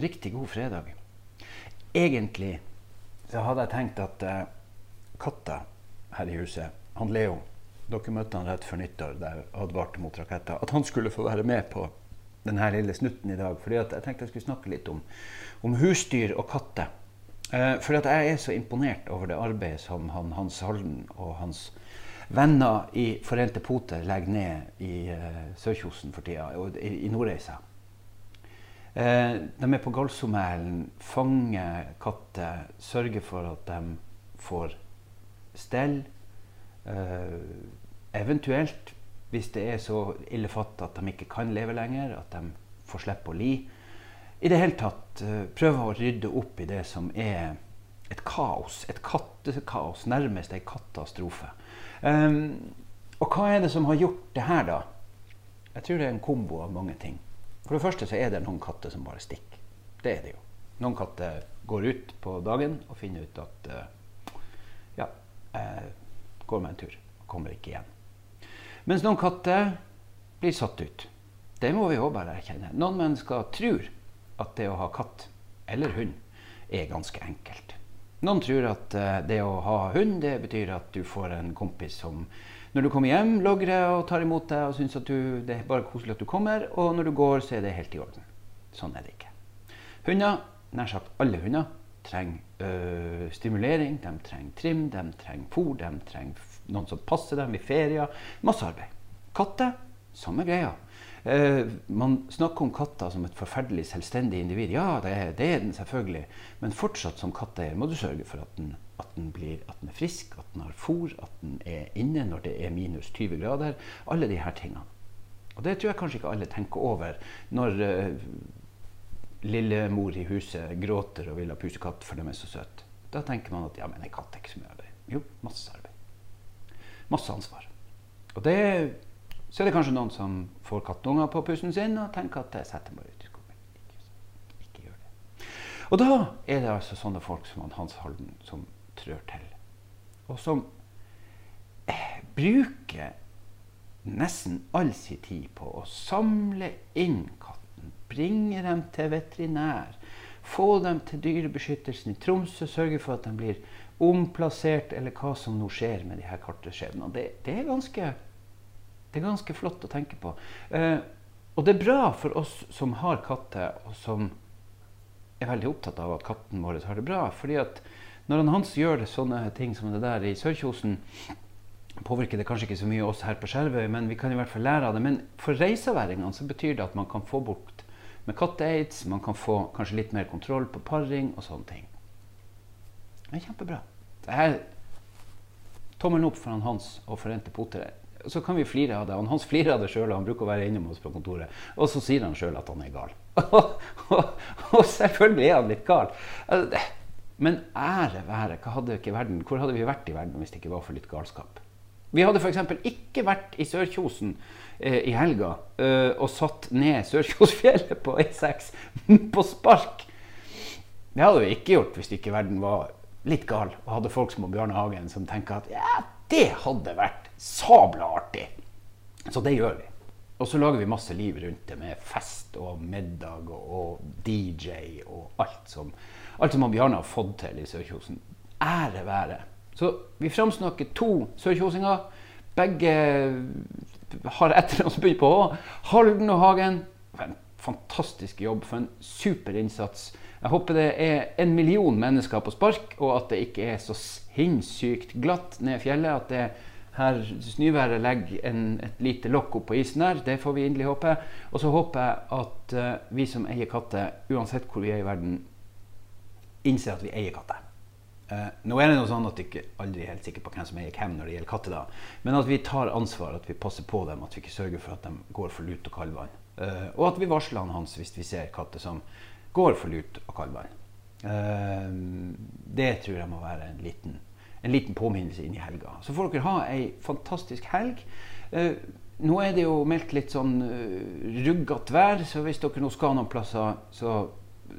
Riktig god fredag. Egentlig så hadde jeg tenkt at eh, katta her i huset, han Leo Dere møtte han rett før nyttår der advarte mot raketter. At han skulle få være med på denne lille snutten i dag. fordi jeg tenkte jeg skulle snakke litt om, om husdyr og katter. Eh, fordi at jeg er så imponert over det arbeidet som han, Hans Halden og hans venner i Forente Poter legger ned i eh, Sørkjosen for tida, og i, i Nordreisa. Eh, de er på Galsomælen, fanger katter, sørger for at de får stell. Eh, eventuelt, hvis det er så ille fatt at de ikke kan leve lenger, at de får slippe å li. I det hele tatt eh, prøve å rydde opp i det som er et kaos. Et kattekaos. Nærmest ei katastrofe. Um, og hva er det som har gjort det her, da? Jeg tror det er en kombo av mange ting. For det første så er det noen katter som bare stikker. Det er det jo. Noen katter går ut på dagen og finner ut at uh, ja, jeg går meg en tur. Kommer ikke igjen. Mens noen katter blir satt ut. Det må vi òg bare erkjenne. Noen mennesker tror at det å ha katt eller hund er ganske enkelt. Noen tror at uh, det å ha hund det betyr at du får en kompis som når du kommer hjem, logrer og tar imot deg og syns at det er bare koselig at du kommer. Og når du går, så er det helt i orden. Sånn er det ikke. Hunder, nær sagt alle hunder, trenger øh, stimulering, de trenger trim, de trenger fôr, de trenger noen som passer dem i ferier. Masse arbeid. Katter, samme greia. Eh, man snakker om katter som et forferdelig selvstendig individ. Ja, det er, det er den selvfølgelig. Men fortsatt som katteeier må du sørge for at den, at, den blir, at den, er frisk, at den har fôr, at den er inne når det er minus 20 grader. Alle disse tingene. Og det tror jeg kanskje ikke alle tenker over når uh, lillemor i huset gråter og vil ha pusekatt for de er så søte. Da tenker man at ja, men en katt er ikke så mye arbeid. Jo, masse arbeid. Masse ansvar. Og det så er det kanskje noen som får kattunger på pussen sin og tenker at jeg setter meg ut i skogen. Ikke, ikke gjør det. Og da er det altså sånne folk som Hans Halden som trør til. Og som eh, bruker nesten all sin tid på å samle inn katten. Bringe dem til veterinær. Få dem til Dyrebeskyttelsen i Tromsø. Sørge for at de blir omplassert, eller hva som nå skjer med de her katteskjebnene. Det, det er ganske det er ganske flott å tenke på. Eh, og det er bra for oss som har katter, og som er veldig opptatt av at katten vår har det bra. fordi at når han Hans gjør sånne ting som det der i Sørkjosen, påvirker det kanskje ikke så mye oss her på Skjervøy, men vi kan i hvert fall lære av det. Men for reiseværingene så betyr det at man kan få bort med katteaids, man kan få kanskje litt mer kontroll på paring og sånne ting. Det er kjempebra. Det er tommelen opp for han Hans og Forente Potere så kan vi flire av det. Han Hans flirer av det sjøl, han bruker å være innom oss på kontoret. Og så sier han sjøl at han er gal. og selvfølgelig er han litt gal. Altså, men ære være, hadde verden, hvor hadde vi vært i verden hvis det ikke var for litt galskap? Vi hadde f.eks. ikke vært i Sørkjosen eh, i helga eh, og satt ned Sørkjosfjellet på E6 på spark. Det hadde vi ikke gjort hvis ikke verden var litt gal og hadde folk som Bjørne Hagen som tenker at ja, det hadde vært sabla artig. Så det gjør vi. Og så lager vi masse liv rundt det med fest og middag og, DJ og alt som, alt som Bjarne har fått til i Sørkjosen. Ære være. Så vi framsnakker to sørkjosinger. Begge har etter oss begynt på. Halden og Hagen. En fantastisk jobb, for en super innsats. Jeg håper det er en million mennesker på spark, og at det ikke er så sinnssykt glatt ned fjellet. at det er her snøværet legger en, et lite lokk opp på isen her. Det får vi inderlig håpe. Og så håper jeg at uh, vi som eier katter, uansett hvor vi er i verden, innser at vi eier katter. Uh, nå er det noe sånn at jeg ikke aldri er helt sikker på hvem som eier hvem når det gjelder katter. da. Men at vi tar ansvar, at vi passer på dem, at vi ikke sørger for at de går for lut og kaldvann. Eh, og at vi varsler han hans hvis vi ser katter som går for lut og kaldvann. det tror jeg må være en liten en liten påminnelse inn i helga. Så får dere ha ei fantastisk helg. Eh, nå er det jo meldt litt sånn uh, ruggete vær, så hvis dere nå skal noen plasser, så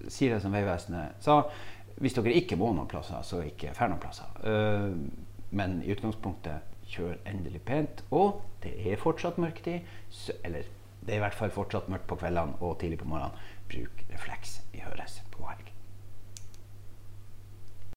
sier jeg som Vegvesenet sa. Hvis dere ikke må noen plasser, så ikke drar noen plasser. Uh, men i utgangspunktet, kjør endelig pent. Og det er fortsatt mørketid. eller det er i hvert fall fortsatt mørkt på kveldene og tidlig på morgenen. Bruk refleks.